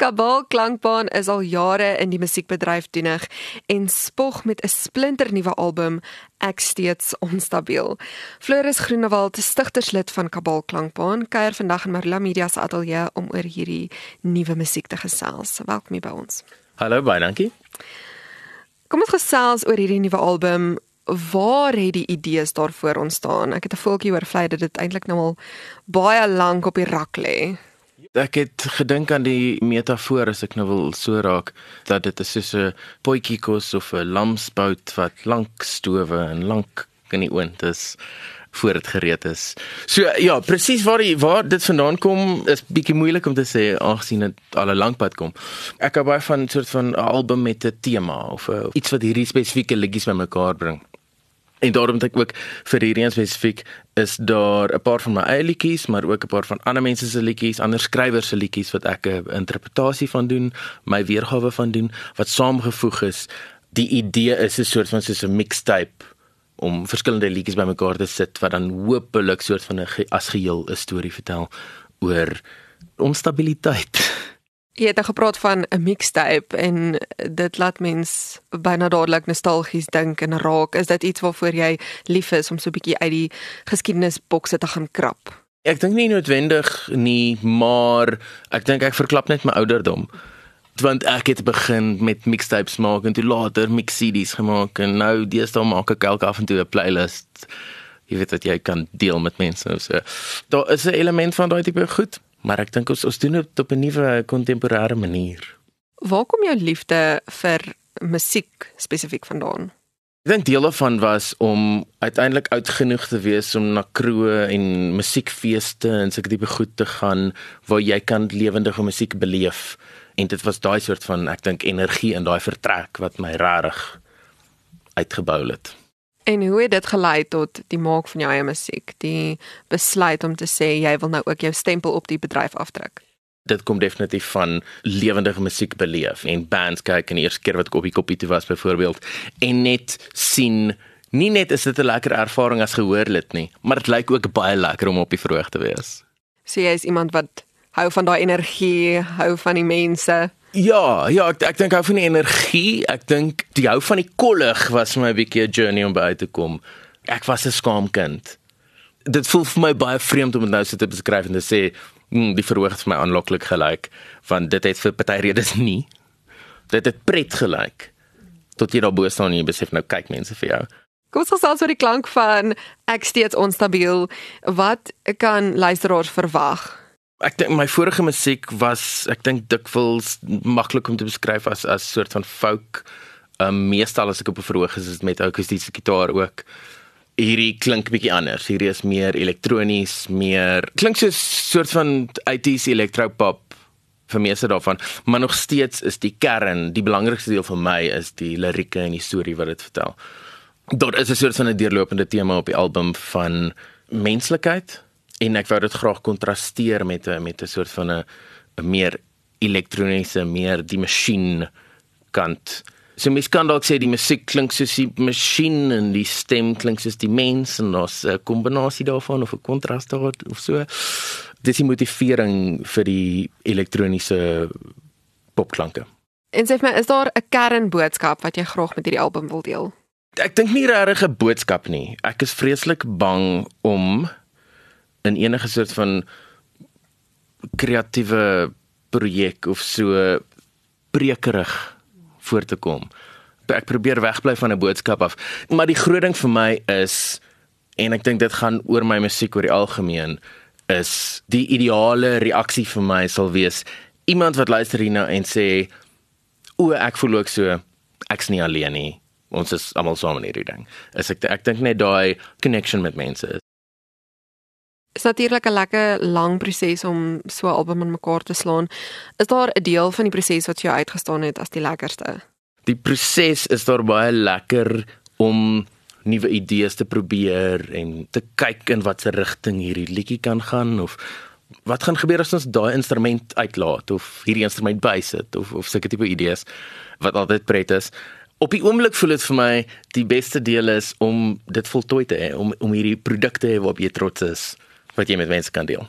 Kabal Klankbaan is al jare in die musiekbedryf doenig en spog met 'n splinternuwe album Ek steeds onstabiel. Floris Groenewald, stigterslid van Kabal Klankbaan, kuier vandag in Marula Media se ateljee om oor hierdie nuwe musiek te gesels. Welkom by ons. Hallo baie dankie. Kom ons gesels oor hierdie nuwe album. Waar het die idees daarvoor ontstaan? Ek het 'n voeltjie oor vlei dat dit eintlik nou al baie lank op die rak lê. Ek het gedink aan die metafoor as ek nou wil so raak dat dit is soos 'n potjie kos of 'n lamsbout wat lank stowe en lank in die oond is voor dit gereed is. So ja, presies waar die waar dit vandaan kom is bietjie moeilik om te sê aangesien dit al 'n lank pad kom. Ek hou baie van 'n soort van album met 'n tema of a, iets wat hierdie spesifieke liedjies bymekaar bring. En daarom dink ek ook vir hierdie een spesifiek is daar 'n paar van my eie liedjies, maar ook 'n paar van ander mense se liedjies, ander skrywers se liedjies wat ek 'n interpretasie van doen, my weergawe van doen wat saamgevoeg is. Die idee is 'n soort van soos 'n mixtape om verskillende liedjies bymekaar te sit wat dan hopelik soort van 'n as geheel 'n storie vertel oor onstabiliteit. Jy het gepraat van 'n mixtape en dit laat mens byna dadelik nostalgies dink en raak. Is dit iets waarvoor jy lief is om so 'n bietjie uit die geskiedenisbokse te gaan krap? Ek dink nie noodwendig nie, maar ek dink ek verklap net my ouderdom. Want ek het begin met mixtapes maak en toe later mix CD's gemaak en nou deesdae maak ek elke af en toe 'n playlist. Jy weet wat jy kan deel met mense so. Daar is 'n element van daai tipe goed maar ek dink ons ons doen dit op 'n nuwe kontemporêre manier. Waar kom jou liefde vir musiek spesifiek vandaan? Ek dink deel daarvan was om uiteindelik oud genoeg te wees om na kroë en musiekfeeste en sulke tipe goed te gaan waar jy kan lewendige musiek beleef en dit was daai soort van ek dink energie in daai vertrek wat my regtig uitgebou het. En hoe het dit gelei tot die maak van jou eie musiek? Die besluit om te sê jy wil nou ook jou stempel op die bedryf afdruk. Dit kom definitief van lewendige musiek beleef en bands kyk en die eerste keer wat ek op die koppie toe was byvoorbeeld en net sien nie net is dit 'n lekker ervaring as gehoorlid nie, maar dit lyk ook baie lekker om op die verhoog te wees. So jy is iemand wat hou van daai energie, hou van die mense. Ja, ja, ek ek dink hou van die energie. Ek dink die hou van die kollig was vir my 'n bietjie 'n journey om by te kom. Ek was 'n skaam kind. Dit voel vir my baie vreemd om dit nou so te beskryf en te sê, mm, die verhoog het vir my aanloklik gelyk, want dit het vir party redes nie. Dit het pret gelyk. Tot jy daar bo staan en jy besef nou kyk mense vir jou. Kom ons gesels oor die klank van ek steeds onstabiel. Wat kan luisteraars verwag? Ek dink my vorige musiek was ek dink dikwels maklik om te beskryf as as soort van folk. Um, meestal as ek op 'n verhoog is, is dit met akoestiese gitaar ook. Hierdie klink bietjie anders. Hierdie is meer elektronies, meer klink soos soort van 80s electropop vir meeste daarvan, maar nog steeds is die kern, die belangrikste deel vir my is die lirieke en die storie wat dit vertel. Daar is 'n soort van 'n deurlopende tema op die album van menslikheid en ek wou dit graag kontrasteer met 'n met 'n soort van 'n 'n meer elektroniese, meer die masjien kant. So mens kan dalk sê die musiek klink soos die masjien en die stem klink soos die mens en daar's 'n kombinasie daarvan of 'n kontras daar of so. Dis die motivering vir die elektroniese popklanke. En sê my, is daar 'n kernboodskap wat jy graag met hierdie album wil deel? Ek dink nie regtig 'n boodskap nie. Ek is vreeslik bang om in enige soort van kreatiewe projek of so prekerig voor te kom. Ek probeer wegbly van 'n boodskap af, maar die groot ding vir my is en ek dink dit gaan oor my musiek oor die algemeen is die ideale reaksie vir my sal wees iemand wat luister hierna en sê o ek voel ook so ek's nie alleen nie ons is almal saam in hierdie ding. Is ek ek dink net daai connection met mense is natuurlik 'n lekker lang proses om so 'n album in mekaar te slaan. Is daar 'n deel van die proses wat vir jou uitgestaan het as die lekkerste? Die proses is daar baie lekker om nuwe idees te probeer en te kyk in watter rigting hierdie liedjie kan gaan of wat gaan gebeur as ons daai instrument uitlaat of hierdie instrument bysit of of sulke tipe idees wat altyd pret is. Op die oomblik voel dit vir my die beste deel is om dit voltooi te hê om om hierdie produkte waarop jy trots is wat jy met mense kan deel.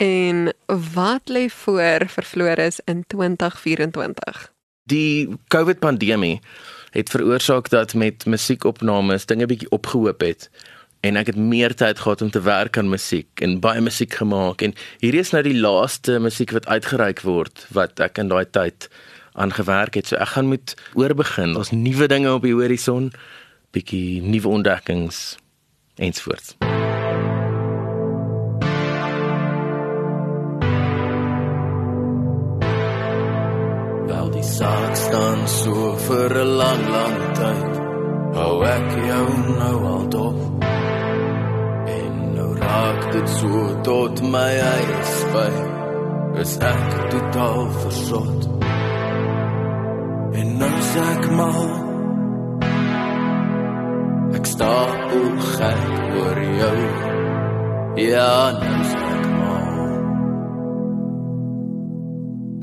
En wat lê voor vir Floris in 2024? Die COVID pandemie het veroorsaak dat met musiekopnames dinge bietjie opgehoop het en ek het meer tyd gehad om te werk aan musiek en baie musiek gemaak en hierdie is nou die laaste musiek wat uitgereik word wat ek in daai tyd aan gewerk het. So ek gaan moet oorbegin. Daar's nuwe dinge op die horison, bietjie nuwe ontdekkings ensvoorts. Saak staan so vir 'n lang lang tyd. Hou ek jou nou al dop. En nou raak dit so tot my eie spyt. Is ek totaal versot. En nou sê ek maar Ek stapel gek oor jou. Ja, nou sê ek maar.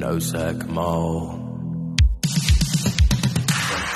Nou sê ek maar.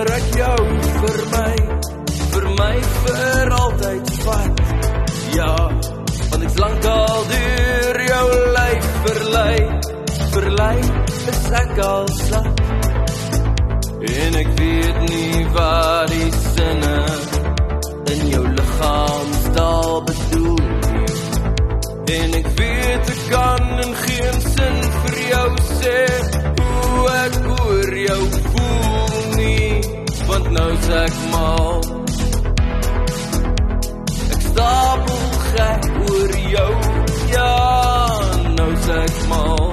beter ek jou vir my, vir my vir altyd vat. Ja, want ek's lankal deur jou lyf verlei, verlei is ek al slat. En ek weet nie wat die sinne in jou liggaamstaal bedoel nie. En ek weet ek kan in geen sin vir jou sê hoe ek oor jou sê ek mal. Ek stapel gek oor jou, ja, sê ek mal.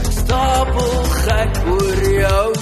Ek stapel gek oor jou.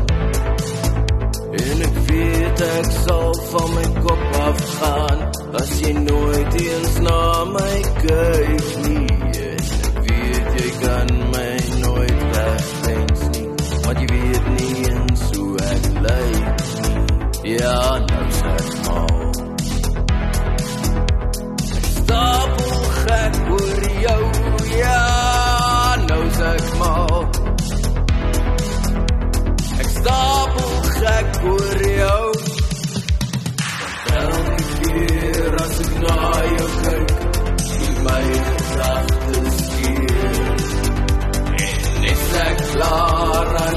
En ek weet ek sal van my kop af gaan as jy nooit eens na my kyk la